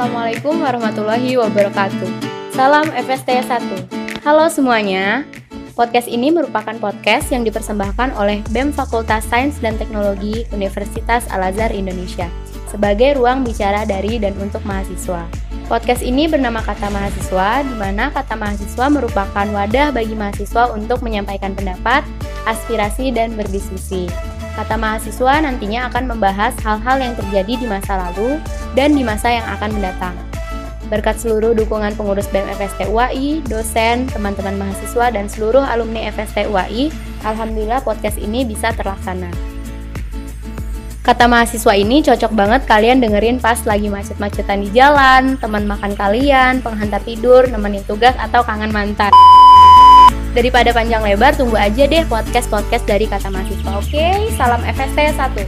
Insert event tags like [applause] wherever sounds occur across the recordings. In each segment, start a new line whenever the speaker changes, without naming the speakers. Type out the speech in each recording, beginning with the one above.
Assalamualaikum warahmatullahi wabarakatuh. Salam FST 1. Halo semuanya. Podcast ini merupakan podcast yang dipersembahkan oleh BEM Fakultas Sains dan Teknologi Universitas Al-Azhar Indonesia sebagai ruang bicara dari dan untuk mahasiswa. Podcast ini bernama Kata Mahasiswa, di mana kata mahasiswa merupakan wadah bagi mahasiswa untuk menyampaikan pendapat, aspirasi, dan berdiskusi. Kata mahasiswa nantinya akan membahas hal-hal yang terjadi di masa lalu dan di masa yang akan mendatang. Berkat seluruh dukungan pengurus BEM FST UAI, dosen, teman-teman mahasiswa, dan seluruh alumni FST UAI, Alhamdulillah podcast ini bisa terlaksana. Kata mahasiswa ini cocok banget kalian dengerin pas lagi macet-macetan di jalan, teman makan kalian, penghantar tidur, nemenin tugas, atau kangen mantan. Daripada panjang lebar, tunggu aja deh podcast-podcast dari kata mahasiswa. Oke, salam FST 1.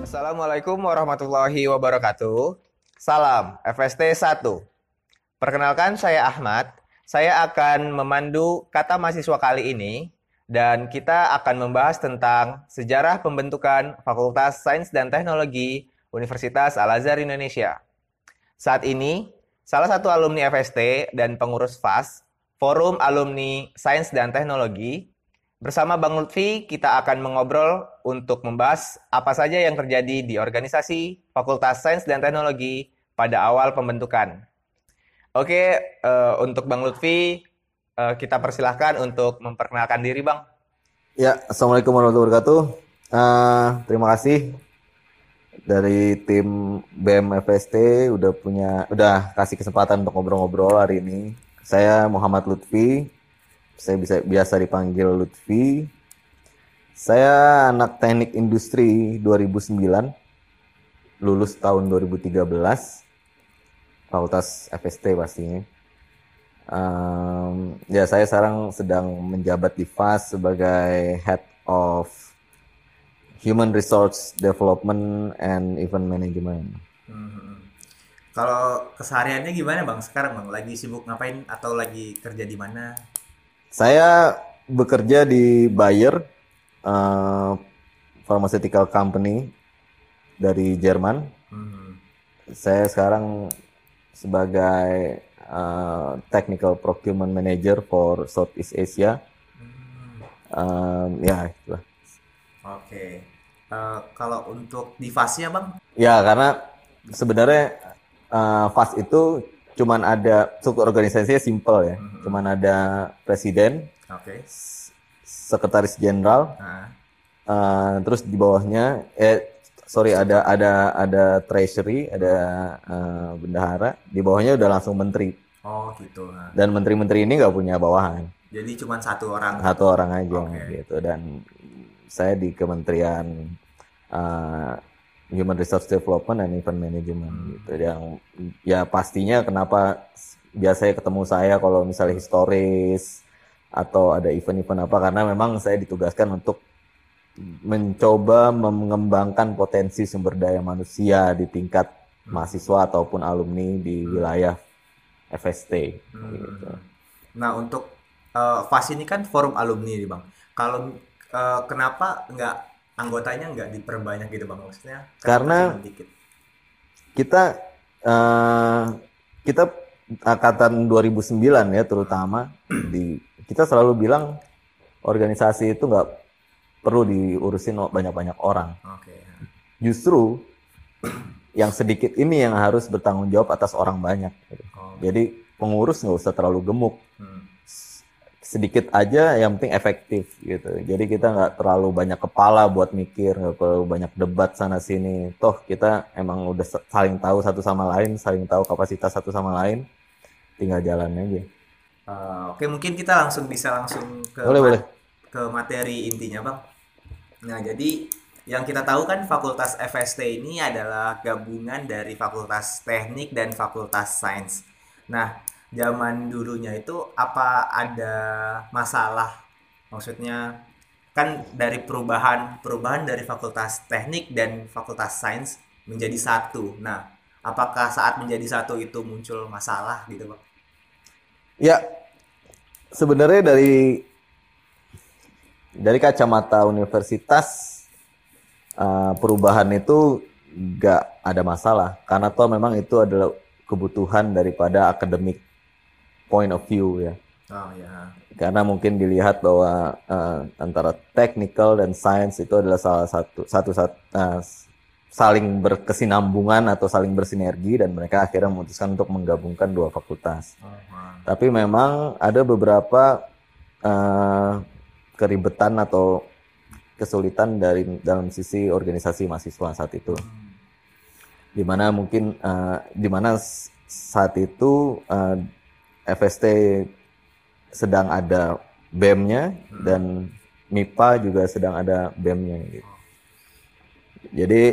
Assalamualaikum warahmatullahi wabarakatuh. Salam FST 1. Perkenalkan saya Ahmad. Saya akan memandu kata mahasiswa kali ini dan kita akan membahas tentang sejarah pembentukan Fakultas Sains dan Teknologi Universitas Al-Azhar Indonesia. Saat ini, salah satu alumni FST dan pengurus FAS, Forum Alumni Sains dan Teknologi, bersama Bang Lutfi kita akan mengobrol untuk membahas apa saja yang terjadi di organisasi Fakultas Sains dan Teknologi pada awal pembentukan. Oke, uh, untuk Bang Lutfi, uh, kita persilahkan untuk memperkenalkan diri, Bang.
Ya, Assalamualaikum warahmatullahi wabarakatuh. Uh, terima kasih dari tim BM FST udah punya udah kasih kesempatan untuk ngobrol-ngobrol hari ini. Saya Muhammad Lutfi. Saya bisa biasa dipanggil Lutfi. Saya anak Teknik Industri 2009. Lulus tahun 2013. Fakultas FST pastinya. Um, ya saya sekarang sedang menjabat di FAS sebagai Head of Human Resource Development and Event Management.
Hmm. Kalau kesehariannya gimana bang sekarang bang? Lagi sibuk ngapain atau lagi kerja di mana?
Saya bekerja di Bayer, uh, pharmaceutical company dari Jerman.
Hmm.
Saya sekarang sebagai uh, technical procurement manager for Southeast Asia. Um, ya, itulah.
Oke. Uh, kalau untuk di fasnya bang?
Ya, karena sebenarnya uh, FAS itu cuman ada struktur organisasinya simple ya.
Mhm.
Cuman ada presiden,
Oke.
s- sekretaris jenderal,
Nah,
uh, terus di bawahnya eh sorry ada ada ada treasury, ada uh, bendahara, di bawahnya udah langsung menteri.
oh gitu. Nah,
Dan menteri-menteri ini nggak punya bawahan.
jadi cuma satu orang.
satu orang aja
Oke.
gitu dan saya di Kementerian uh, Human Resource Development and Event Management
Hmm.
gitu yang ya pastinya kenapa biasanya ketemu saya kalau misalnya historis atau ada event-event apa karena memang saya ditugaskan untuk mencoba mengembangkan potensi sumber daya manusia di tingkat mahasiswa ataupun alumni di wilayah FST
Hmm.
gitu.
Nah untuk uh, FAS ini kan forum alumni nih bang. Kalau uh, kenapa nggak anggotanya nggak diperbanyak gitu bang? Maksudnya
Karena- kita eh, kita angkatan 2009 ya terutama [clears throat] di kita selalu bilang organisasi itu nggak perlu diurusin banyak-banyak orang.
Oke.
Justru [clears throat] yang sedikit ini yang harus bertanggung jawab atas orang banyak. gitu.
Oh,
Jadi pengurus nggak usah terlalu gemuk,
hmm.
Sedikit aja yang penting efektif gitu. Jadi kita nggak terlalu banyak kepala buat mikir, nggak terlalu banyak debat sana sini. Toh kita emang udah sa- saling tahu satu sama lain, saling tahu kapasitas satu sama lain, tinggal jalan aja.
Uh, Oke, mungkin kita langsung bisa langsung ke
Boleh,
ma-
boleh.
ke materi intinya, Bang. Nah, jadi yang kita tahu kan Fakultas FST ini adalah gabungan dari Fakultas Teknik dan Fakultas Sains. Nah, zaman dulunya itu apa ada masalah? Maksudnya kan dari perubahan perubahan dari Fakultas Teknik dan Fakultas Sains menjadi satu. Nah, apakah saat menjadi satu itu muncul masalah gitu, Bang?
Ya, sebenarnya dari dari kacamata universitas uh, perubahan itu nggak ada masalah karena toh memang itu adalah kebutuhan daripada akademik point of view ya
Oh ya.
karena mungkin dilihat bahwa uh, antara technical dan science itu adalah salah satu satu, satu uh, saling berkesinambungan atau saling bersinergi dan mereka akhirnya memutuskan untuk menggabungkan dua fakultas.
Oh.
Tapi memang ada beberapa uh, keribetan atau kesulitan dari dalam sisi organisasi mahasiswa saat itu. Di mana mungkin uh, di mana s- saat itu uh, FST sedang ada BEM-nya dan MIPA juga sedang ada BEM-nya gitu. Jadi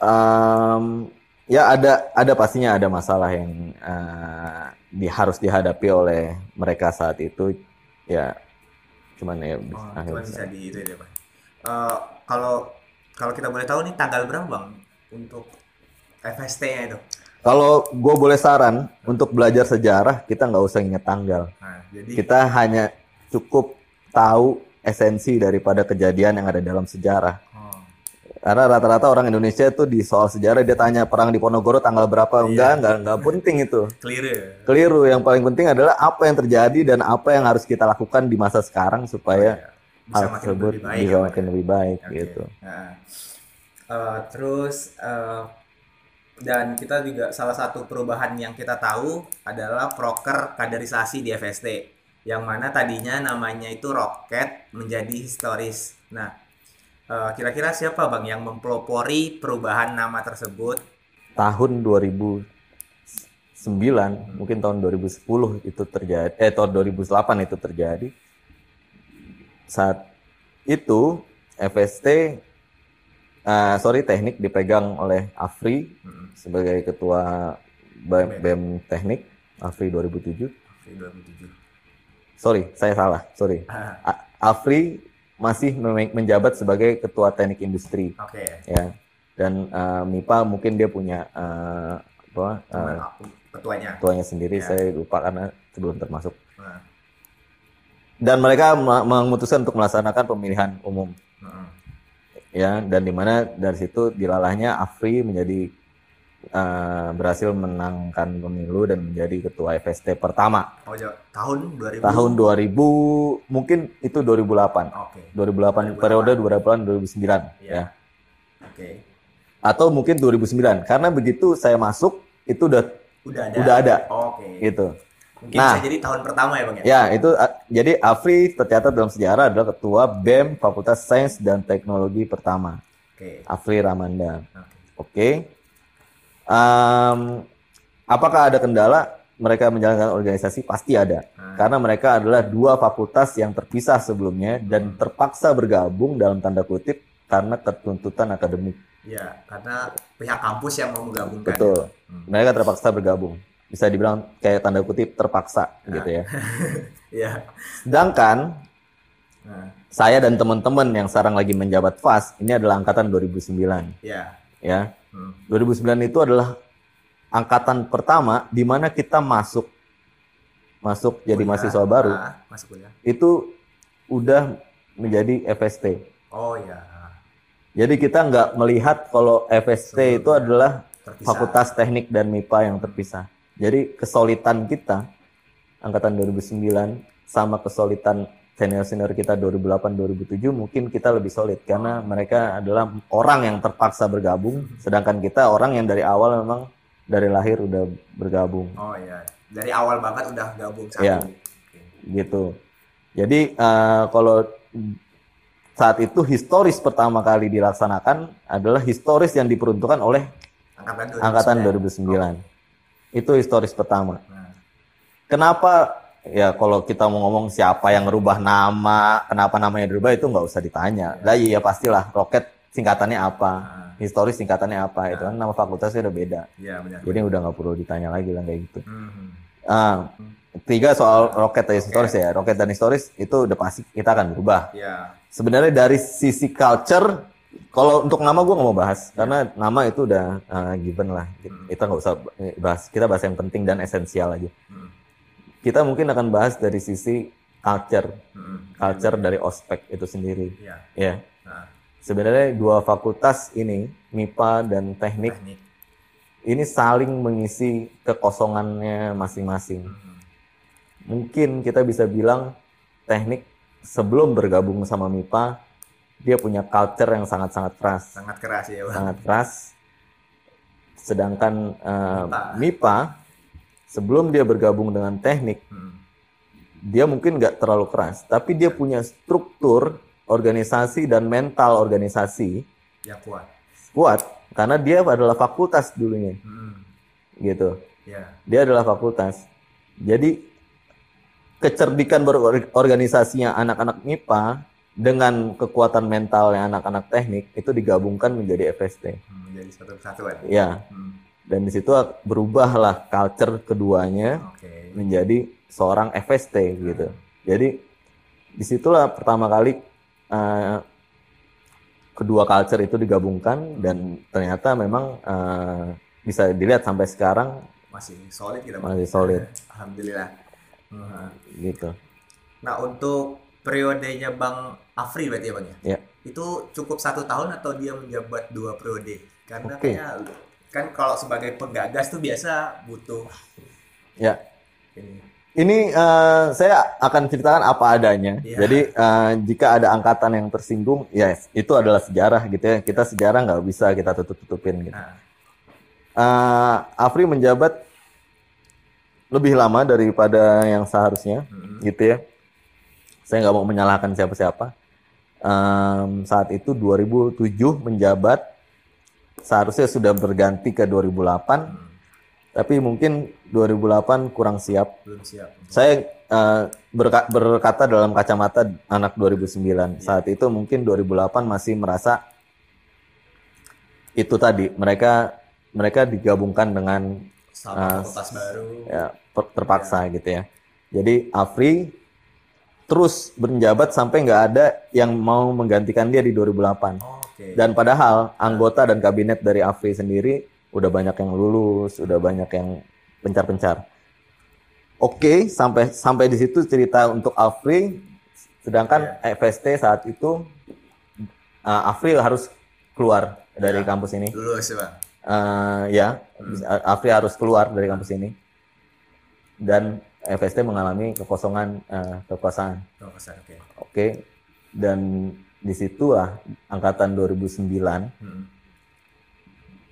um, ya ada ada pastinya ada masalah yang uh, di, harus dihadapi oleh mereka saat itu ya cuman ya
Oh,
akhirnya
cuma bisa di itu ya, Pak. Eh, kalau kalau kita boleh tahu nih tanggal berapa, Bang, untuk FST-nya itu?
Kalau gue boleh saran untuk belajar sejarah kita nggak usah ingat tanggal.
Nah, jadi
kita hanya cukup tahu esensi daripada kejadian yang ada dalam sejarah.
Oh,
karena rata-rata orang Indonesia itu di soal sejarah dia tanya perang di Ponorogo tanggal berapa? Enggak enggak enggak penting itu. [laughs]
Clear ya.
keliru. Yang paling penting adalah apa yang terjadi dan apa yang harus kita lakukan di masa sekarang supaya
Bisa
hal
makin
tersebut
lebih baik.
bisa makin lebih baik
Oke.
gitu.
Nah, eh, terus eh, dan kita juga salah satu perubahan yang kita tahu adalah proker kaderisasi di FST yang mana tadinya namanya itu roket menjadi historis. Nah, eh, kira-kira siapa bang yang mempelopori perubahan nama tersebut?
tahun 2009 mungkin tahun 2010 itu terjadi eh tahun 2008 itu terjadi saat itu FST eh, sorry teknik dipegang oleh Afri
Hmm,
sebagai ketua BEM, BEM teknik Afri 2007
2007.
sorry saya salah sorry
Ah,
Afri masih menjabat sebagai ketua teknik industri
Oke.
ya dan eh, MIPA mungkin dia punya eh, apa
aku, ketuanya.
ketuanya sendiri
Ya.
saya lupa karena sebelum termasuk
Nah,
dan mereka memutuskan untuk melaksanakan pemilihan umum
mm-mm.
Ya dan di mana dari situ dilalahnya Afri menjadi eh, berhasil menangkan pemilu dan menjadi ketua FST pertama
Oh, jauh. tahun 2000.
tahun 2000 mungkin itu 2008
Oke.
2008 periode 2008 2009
Iya.
ya
Oke.
atau mungkin 2009 karena begitu saya masuk itu udah
Udah ada.
Udah ada.
Oke.
gitu
Mungkin
Nah.
bisa jadi tahun pertama ya, Bang ya?
Ya, itu a- jadi Afri tercatat dalam sejarah adalah ketua BEM Fakultas Sains dan Teknologi pertama.
Oke.
Afri Ramanda.
Oke.
Oke. Em, apakah ada kendala mereka menjalankan organisasi? Pasti ada.
Nah,
Karena mereka adalah dua fakultas yang terpisah sebelumnya dan terpaksa bergabung dalam tanda kutip karena ketuntutan akademik.
ya, karena pihak kampus yang mau menggabungkan.
Betul.
Hmm.
Mereka terpaksa bergabung. Bisa dibilang kayak tanda kutip terpaksa gitu ya. [laughs]
Iya.
Sedangkan
Nah,
saya dan teman-teman yang sekarang lagi menjabat FAS ini adalah angkatan 2009
ya.
ya.
Hmm.
2009 itu adalah angkatan pertama di mana kita masuk masuk jadi
Kuliah.
mahasiswa baru
Ah, masuk kuliah.
itu udah menjadi FST.
Oh ya.
Jadi kita nggak melihat kalau FST itu
Sebelumnya.
adalah
Terpisah.
fakultas teknik dan MIPA yang terpisah. Jadi kesolidan kita angkatan 2009 sama kesolidan senior-senior kita 2008-2007 mungkin kita lebih solid karena mereka adalah orang yang terpaksa bergabung sedangkan kita orang yang dari awal memang dari lahir udah bergabung
Oh ya. Dari awal banget udah gabung satu.
Iya. Gitu. Jadi eh, kalau saat itu historis pertama kali dilaksanakan adalah historis yang diperuntukkan oleh
Angkatan 2009.
angkatan 2009. Itu historis pertama.
Nah,
Kenapa ya kalau kita mau ngomong siapa yang ngerubah nama, kenapa namanya dirubah itu nggak usah ditanya. Lah iya pastilah roket singkatannya apa,
ah,
historis singkatannya apa itu kan nama fakultasnya udah beda.
Iya benar.
Jadi udah nggak perlu ditanya lagi lah kayak gitu.
Mhm.
Ah, tiga soal roket dan historis ya. Roket dan historis itu udah pasti kita akan berubah.
Iya.
Sebenarnya dari sisi culture, kalau untuk nama gue nggak mau bahas karena nama itu udah uh, given lah. Kita nggak usah bahas. Kita bahas yang penting dan esensial aja.
Hmm.
Kita mungkin akan bahas dari sisi culture,
Mm-mm.
culture dari ospek itu sendiri.
Iya.
Ya,
Nah,
sebenarnya dua fakultas ini, MIPA dan teknik,
teknik.
ini saling mengisi kekosongannya masing-masing. Mungkin kita bisa bilang teknik sebelum bergabung sama MIPA, dia punya culture yang sangat-sangat keras,
Sangat keras ya, Bang.
sangat keras. Sedangkan eh,
MIPA.
MIPA sebelum dia bergabung dengan teknik,
Mm-mm.
dia mungkin nggak terlalu keras, tapi dia punya struktur organisasi dan mental organisasi
Yang kuat.
kuat karena dia adalah fakultas dulunya,
Mm-mm.
gitu.
Ya.
Dia adalah fakultas. Jadi kecerdikan berorganisasinya anak-anak MIPA dengan kekuatan mentalnya anak-anak teknik itu digabungkan menjadi FST.
Hmm, Menjadi satu kesatuan.
Ya,
Hmm.
dan di situ berubahlah culture keduanya
Oke.
menjadi seorang FST gitu. Jadi di situlah pertama kali eh, kedua culture itu digabungkan dan ternyata memang eh, bisa dilihat sampai sekarang
Masih solid kita,
masih solid
Alhamdulillah. Hmm.
gitu.
Nah, untuk periodenya Bang Afri berarti ya, Bang ya?
Ya.
Itu cukup satu tahun atau dia menjabat dua periode? Karena
Oke.
kayaknya kan kalau sebagai penggagas tuh biasa butuh
Ya,
ini.
ini eh, saya akan ceritakan apa adanya.
Iya.
Jadi eh, jika ada angkatan yang tersinggung, yes, itu adalah sejarah gitu ya. Kita sejarah nggak bisa kita tutup-tutupin gitu. Eh, Afri menjabat lebih lama daripada yang seharusnya,
mm,
gitu ya. Saya nggak mau menyalahkan siapa-siapa. Em, saat itu 2007 menjabat, seharusnya sudah berganti ke 2008,
mm,
tapi mungkin 2008 kurang siap.
belum siap.
Saya eh, berka- berkata dalam kacamata anak 2009. Saat itu mungkin 2008 masih merasa itu tadi mereka mereka digabungkan dengan
Sama fakultas baru.
ya, terpaksa gitu ya. Jadi Afri terus menjabat sampai nggak ada yang mau menggantikan dia di 2008.
Oh, Oke.
Dan padahal anggota dan kabinet dari Afri sendiri udah banyak yang lulus, udah banyak yang pencar-pencar. Oke, sampai sampai di situ cerita untuk Afri. Sedangkan FST saat itu uh, Afri harus keluar dari
Ya.
kampus ini.
Lulus Bang.
Uh, ya, Afri harus keluar dari kampus ini. Dan FST mengalami kekosongan uh, kekuasaan.
Besar, oke.
Oke. Dan di situlah angkatan 2009
Hmm.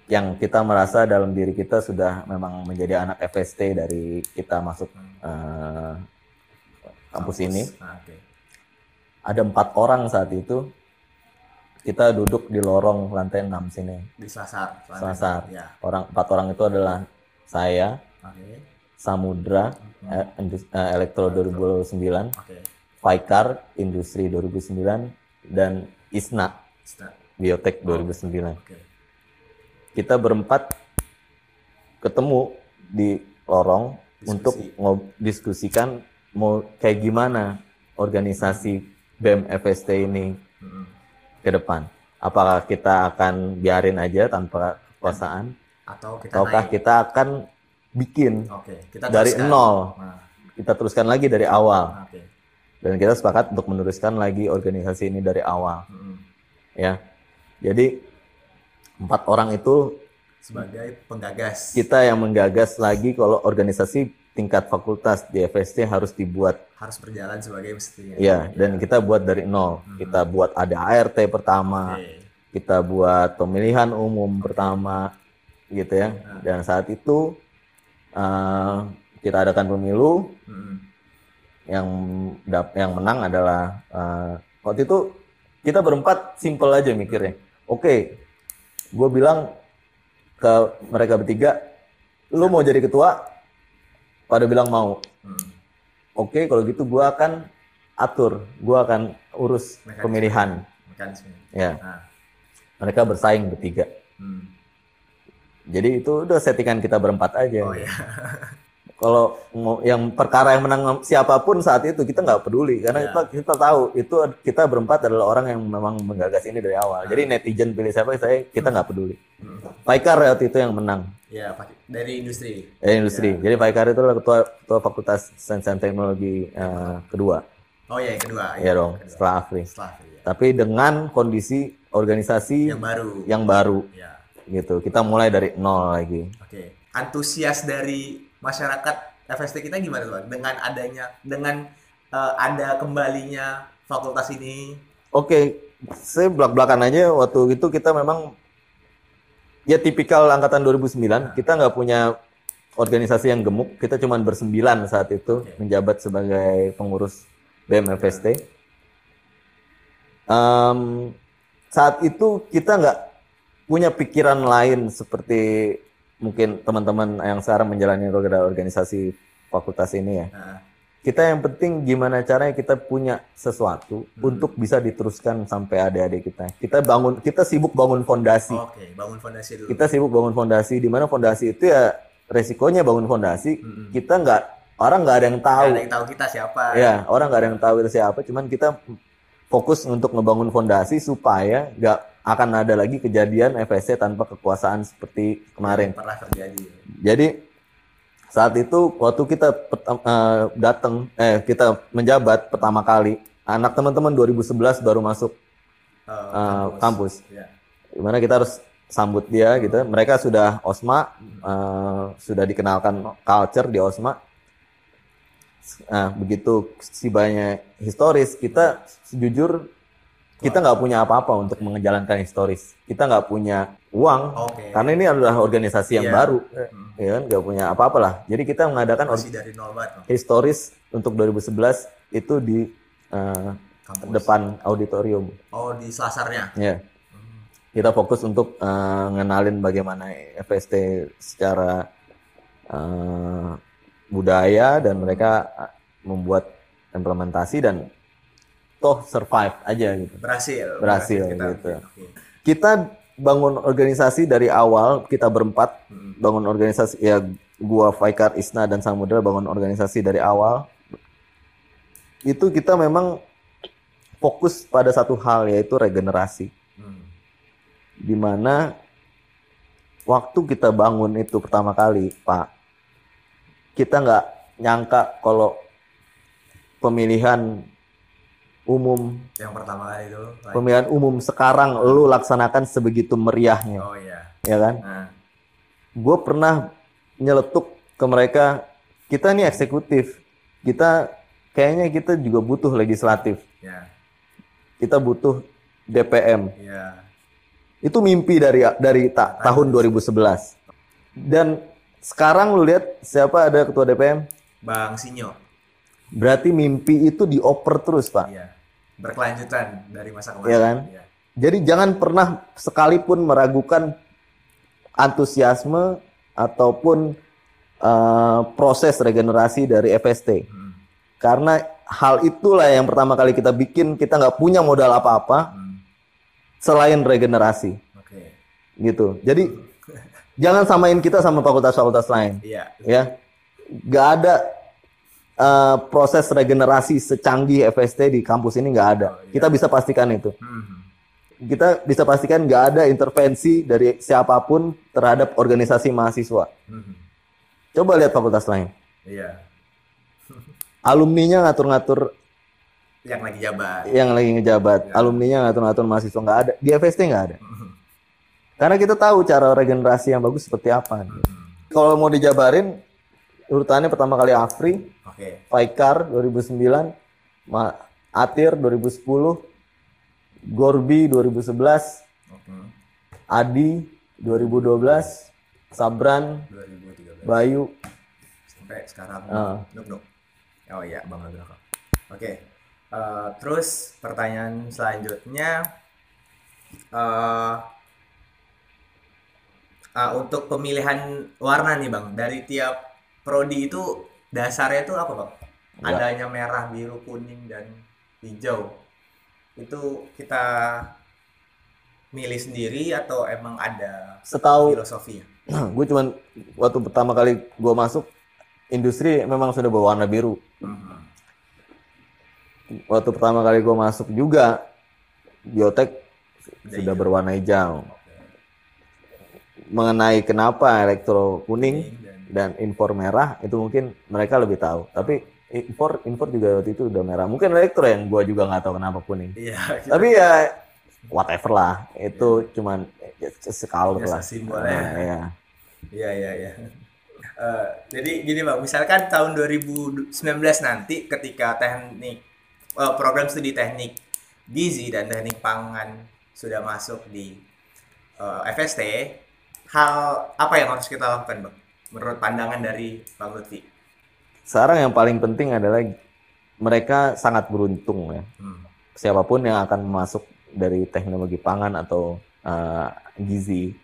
yang kita merasa dalam diri kita sudah memang menjadi anak FST dari kita masuk eh, kampus ini.
Ah, oke.
Ada empat orang saat itu. Kita duduk di lorong lantai 6 sini.
Di Selasar.
Selasar.
Ya.
Orang empat orang itu adalah saya,
Oke.
Samudra, eh, Elektro 2009,
Oke.
Faikar, Industri 2009, dan Isna,
Start.
Biotek 2009.
Oke.
kita berempat ketemu di lorong
Diskusi.
untuk diskusikan mau kayak gimana organisasi BEM FST ini
Hmm.
ke depan. Apakah kita akan biarin aja tanpa kekuasaan,
Atau kita
ataukah
naik.
kita akan bikin
Oke. Kita
dari
teruskan.
nol,
Nah,
kita teruskan lagi dari awal,
oke.
dan kita sepakat untuk meneruskan lagi organisasi ini dari awal,
Hmm.
ya. Jadi empat orang itu
Sebagai penggagas.
kita yang menggagas lagi kalau organisasi tingkat fakultas di FST harus dibuat
harus berjalan sebagai mestinya.
ya dan kita buat dari nol kita buat ada ART pertama
Oke.
kita buat pemilihan umum pertama gitu ya dan saat itu eh, kita adakan pemilu
Hmm.
yang yang menang adalah eh, waktu itu kita berempat simple aja mikirnya oke gue bilang ke mereka bertiga lu mau jadi ketua pada bilang mau
Hmm.
oke kalau gitu gue akan atur gue akan urus
Mekanisme.
pemilihan
Mekanisme.
ya
Nah.
mereka bersaing bertiga
Hmm.
Jadi itu udah settingan kita berempat aja
Oh ya. [laughs]
kalau yang perkara yang menang siapa pun saat itu kita nggak peduli karena
Ya.
kita kita tahu itu kita berempat adalah orang yang memang menggagas ini dari awal jadi netizen pilih siapa saya kita nggak peduli
Hmm.
Paikar waktu itu yang menang
Ya, dari industri.
dari industri jadi Paikar itu adalah ketua ketua fakultas sains dan teknologi eh, kedua
Oh iya, kedua.
ya dong
kedua.
setelah Afri
Setelah Afri, ya.
tapi dengan kondisi organisasi
Yang baru.
yang baru
Ya.
Gitu kita mulai dari nol lagi
Oke. Antusias dari masyarakat FST kita gimana Bang? Dengan adanya dengan eh, ada kembalinya fakultas ini.
Oke, saya belak-belakan aja waktu itu kita memang ya tipikal angkatan 2009, kita nggak punya organisasi yang gemuk, kita cuma bersembilan saat itu
Oke.
menjabat sebagai pengurus BMFST. Em, saat itu kita nggak punya pikiran lain seperti mungkin teman-teman yang sekarang menjalani roda organisasi fakultas ini ya
Nah,
kita yang penting gimana caranya kita punya sesuatu
Hmm.
untuk bisa diteruskan sampai adik-adik kita. Kita bangun, kita sibuk bangun fondasi.
Oke, bangun fondasi dulu.
Kita sibuk bangun fondasi. Di mana fondasi itu ya resikonya bangun fondasi.
Mm-mm.
Kita nggak orang nggak ada yang tahu.
ada yang tahu kita siapa.
Ya orang nggak ada yang tahu itu siapa. Cuman kita fokus untuk ngebangun fondasi supaya nggak akan ada lagi kejadian FSC tanpa kekuasaan seperti kemarin.
Pernah terjadi.
Jadi saat itu waktu kita pertam- eh, datang eh kita menjabat pertama kali anak teman-teman 2011 baru masuk
Eh,
eh, kampus.
Ya.
Di mana kita harus sambut dia gitu. Mereka sudah OSMA eh, sudah dikenalkan culture di OSMA. Nah, begitu si banyak historis kita sejujur kita nggak punya apa-apa untuk menjalankan historis. Kita nggak punya uang
Oke.
karena ini adalah organisasi yang
Iya.
baru
Hmm.
ya kan nggak punya apa-apa lah jadi kita mengadakan
Masih dari nol banget.
Historis untuk 2011 itu di
Kampus.
depan auditorium
Oh, di selasarnya.
ya
Hmm.
kita fokus untuk eh, ngenalin bagaimana FST secara eh, budaya dan mereka membuat implementasi dan toh survive aja gitu
Berhasil.
Berhasil,
kita.
gitu. Kita bangun organisasi dari awal kita berempat
Hmm.
bangun organisasi ya gua Faikar Isna dan Samudra bangun organisasi dari awal itu kita memang fokus pada satu hal yaitu regenerasi
Hmm.
di mana waktu kita bangun itu pertama kali Pak kita nggak nyangka kalau pemilihan umum
Yang pertama kali itu. like-
pemilihan umum sekarang lu laksanakan sebegitu meriahnya
Oh iya.
ya kan
Nah,
gue pernah nyeletuk ke mereka kita ini eksekutif kita kayaknya kita juga butuh legislatif
ya.
kita butuh DPM
Ya.
itu mimpi dari dari ta- tahun 2011 dan sekarang lu lihat siapa ada ketua DPM
Bang Sinyo.
berarti mimpi itu dioper terus pak
Iya. Berkelanjutan dari masa kemarin.
Iya kan?
Iya.
jadi jangan pernah sekalipun meragukan antusiasme ataupun eh, proses regenerasi dari FST
Hmm.
Karena hal itulah yang pertama kali kita bikin, kita nggak punya modal apa-apa
Hmm.
selain regenerasi,
Oke.
gitu. Jadi [laughs] jangan samain kita sama fakultas-fakultas lain,
Iya.
ya. Nggak ada eh, proses regenerasi secanggih FST di kampus ini nggak ada.
Oh, iya.
Kita bisa pastikan itu.
Hmm.
Kita bisa pastikan nggak ada intervensi dari siapa pun terhadap organisasi mahasiswa.
Hmm.
Coba lihat fakultas lain.
Iya.
Alumninya ngatur-ngatur
Yang lagi jabat.
yang lagi ngejabat,
Ya.
alumninya ngatur-ngatur mahasiswa nggak ada. Di FST nggak ada.
Hmm.
Karena kita tahu cara regenerasi yang bagus seperti apa.
Hmm.
Kalau mau dijabarin, urutannya pertama kali Afri,
Oke.
Faikar 2009, Ma- Atir 2010, Gorbi 2011,
Oke.
Adi 2012, Sabran,
2013
Bayu,
sampai sekarang.
Ah.
Nuk, nuk. Oh iya, Bang Abdul Rahman. Oke. Eh, terus pertanyaan selanjutnya eh ah, untuk pemilihan warna nih Bang, dari tiap prodi itu dasarnya itu apa?
Ya.
Adanya merah, biru, kuning dan hijau. Itu kita milih sendiri atau emang ada
setahu
filosofinya? [clears throat]
gue cuman waktu pertama kali gue masuk industri memang sudah berwarna biru.
Mhm.
Waktu pertama kali gue masuk juga biotek
Udah
sudah
hijau.
berwarna hijau. Mengenai kenapa elektro kuning
Kuning dan
impor merah itu mungkin mereka lebih tahu. Tapi impor impor juga waktu itu udah merah. Mungkin elektro yang gua juga nggak tahu kenapa kuning.
Iya. [laughs]
Tapi ya whatever lah. Itu cuman ya, sekali
Biasa
lah.
simbol ya.
Nah, ya.
Iya iya iya. Eh, jadi gini bang, misalkan tahun 2019 nanti ketika teknik eh, program studi teknik gizi dan teknik pangan sudah masuk di eh, FST, hal apa yang harus kita lakukan bang? Menurut pandangan dari Bang Lutfi.
Sekarang yang paling penting adalah mereka sangat beruntung ya.
Hmm.
Siapa pun yang akan masuk dari teknologi pangan atau uh, gizi,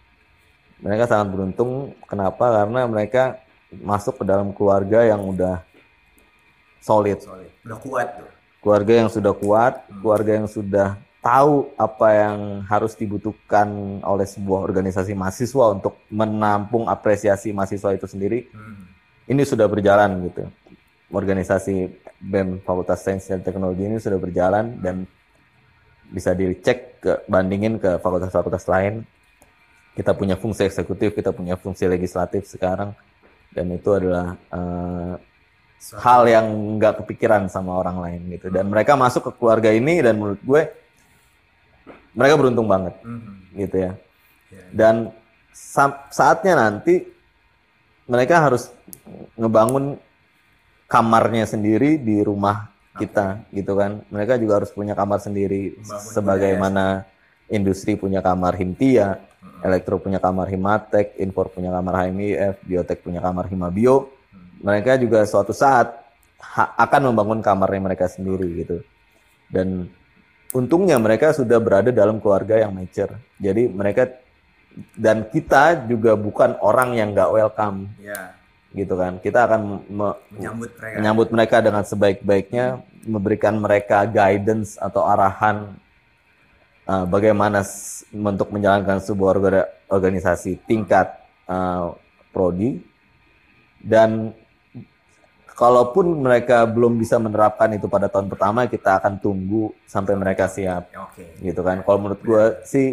mereka sangat beruntung. Kenapa? Karena mereka masuk ke dalam keluarga yang udah solid,
Solid. Udah kuat tuh.
keluarga yang sudah kuat, keluarga yang sudah tahu apa yang harus dibutuhkan oleh sebuah organisasi mahasiswa untuk menampung apresiasi mahasiswa itu sendiri.
Hmm.
ini sudah berjalan gitu. Organisasi BEM Fakultas Sains dan Teknologi ini sudah berjalan dan bisa dicek ke bandingin ke fakultas-fakultas lain. Kita punya fungsi eksekutif, kita punya fungsi legislatif sekarang dan itu adalah
Suatu-
hal yang nggak kepikiran sama orang lain gitu. Dan mereka masuk ke keluarga ini dan menurut gue mereka beruntung banget
Hmm.
gitu ya.
Ya.
Dan sa- saatnya nanti mereka harus ngebangun kamarnya sendiri di rumah kita gitu kan. Mereka juga harus punya kamar sendiri
Membangun
sebagaimana industri punya kamar Himtia,
Hmm.
Elektro punya kamar Himatek, Infor punya kamar HMIF, Biotek punya kamar Himabio. Mereka juga suatu saat akan membangun kamarnya mereka sendiri gitu. Dan untungnya mereka sudah berada dalam keluarga yang mature. Jadi mereka dan kita juga bukan orang yang nggak welcome
Ya,
gitu kan. Kita akan me-
menyambut mereka.
menyambut mereka dengan sebaik-baiknya, memberikan mereka guidance atau arahan uh, bagaimana untuk menjalankan sebuah orga- organisasi tingkat uh, prodi dan kalaupun mereka belum bisa menerapkan itu pada tahun pertama kita akan tunggu sampai mereka siap
Ya, Oke.
gitu kan kalau menurut gue sih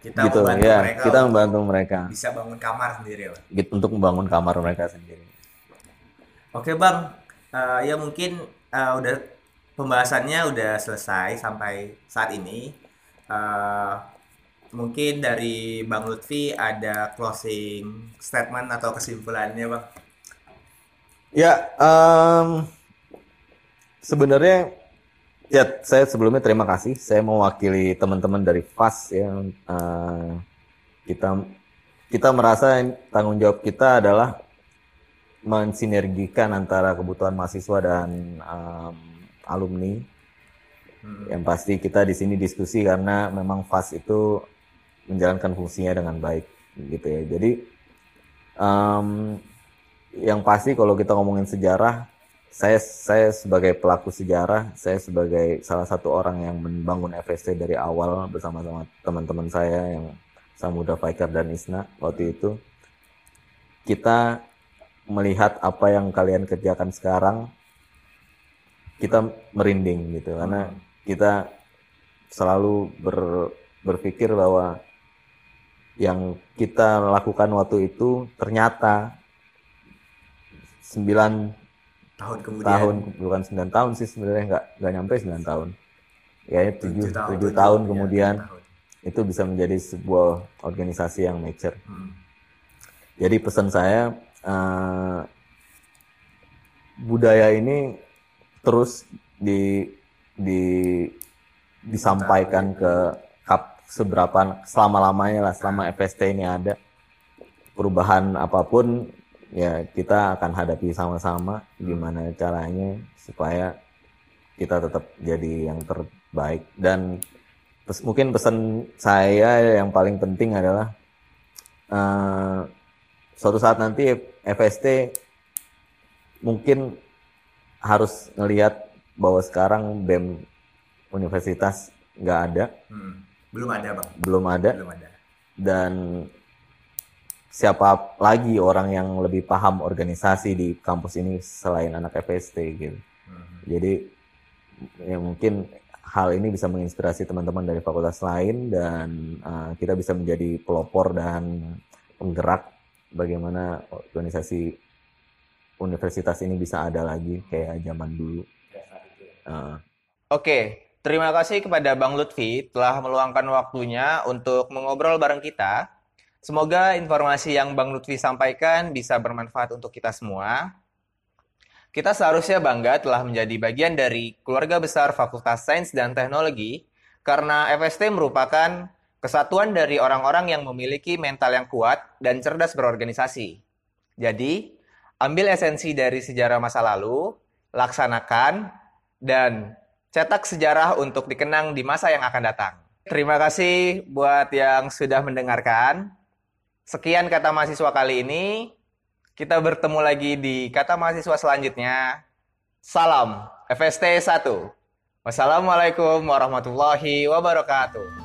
Kita
gitu
membantu
ya
mereka
kita membantu mereka
bisa bangun kamar sendiri Bang.
gitu, untuk membangun kamar mereka sendiri
Oke bang, Eh, ya mungkin eh, udah pembahasannya udah selesai sampai saat ini. Eh, mungkin dari Bang Lutfi ada closing statement atau kesimpulannya bang?
Ya, em, sebenarnya ya saya sebelumnya terima kasih. Saya mewakili teman-teman dari FAS yang eh, kita kita merasa tanggung jawab kita adalah mensinergikan antara kebutuhan mahasiswa dan em, alumni.
Hmm.
Yang pasti kita di sini diskusi karena memang FAS itu menjalankan fungsinya dengan baik gitu ya. Jadi em, yang pasti kalau kita ngomongin sejarah, saya saya sebagai pelaku sejarah, saya sebagai salah satu orang yang membangun FSC dari awal bersama-sama teman-teman saya yang Samuda Faikar dan Isna waktu itu. Kita melihat apa yang kalian kerjakan sekarang, kita merinding gitu karena kita selalu ber- berpikir bahwa yang kita lakukan waktu itu ternyata 9
Tahun kemudian.
tahun bukan 9 tahun sih sebenarnya nggak nggak nyampe 9 tahun ya 7
Tujuh
7 tahun,
tujuh, ya,
kemudian
tujuh tahun.
itu bisa menjadi sebuah organisasi yang mature
Hmm.
jadi pesan saya eh, budaya ini terus di di disampaikan ke kap seberapa selama lamanya lah selama FST ini ada perubahan apa pun ya kita akan hadapi sama-sama gimana caranya supaya kita tetap jadi yang terbaik dan pes- mungkin pesan saya yang paling penting adalah eh, suatu saat nanti FST mungkin harus ngelihat bahwa sekarang BEM universitas nggak ada
Hmm. Belum ada bang.
belum ada
Belum ada.
dan siapa lagi orang yang lebih paham organisasi di kampus ini selain anak FST gitu.
Hmm.
Jadi ya mungkin hal ini bisa menginspirasi teman-teman dari fakultas lain dan uh, kita bisa menjadi pelopor dan penggerak bagaimana organisasi universitas ini bisa ada lagi kayak zaman dulu. Uh,
Oke, terima kasih kepada Bang Lutfi telah meluangkan waktunya untuk mengobrol bareng kita. Semoga informasi yang Bang Lutfi sampaikan bisa bermanfaat untuk kita semua. Kita seharusnya bangga telah menjadi bagian dari keluarga besar Fakultas Sains dan Teknologi karena FST merupakan kesatuan dari orang-orang yang memiliki mental yang kuat dan cerdas berorganisasi. Jadi, ambil esensi dari sejarah masa lalu, laksanakan, dan cetak sejarah untuk dikenang di masa yang akan datang. Terima kasih buat yang sudah mendengarkan. Sekian kata mahasiswa kali ini. Kita bertemu lagi di kata mahasiswa selanjutnya. Salam FST 1. Wassalamualaikum warahmatullahi wabarakatuh.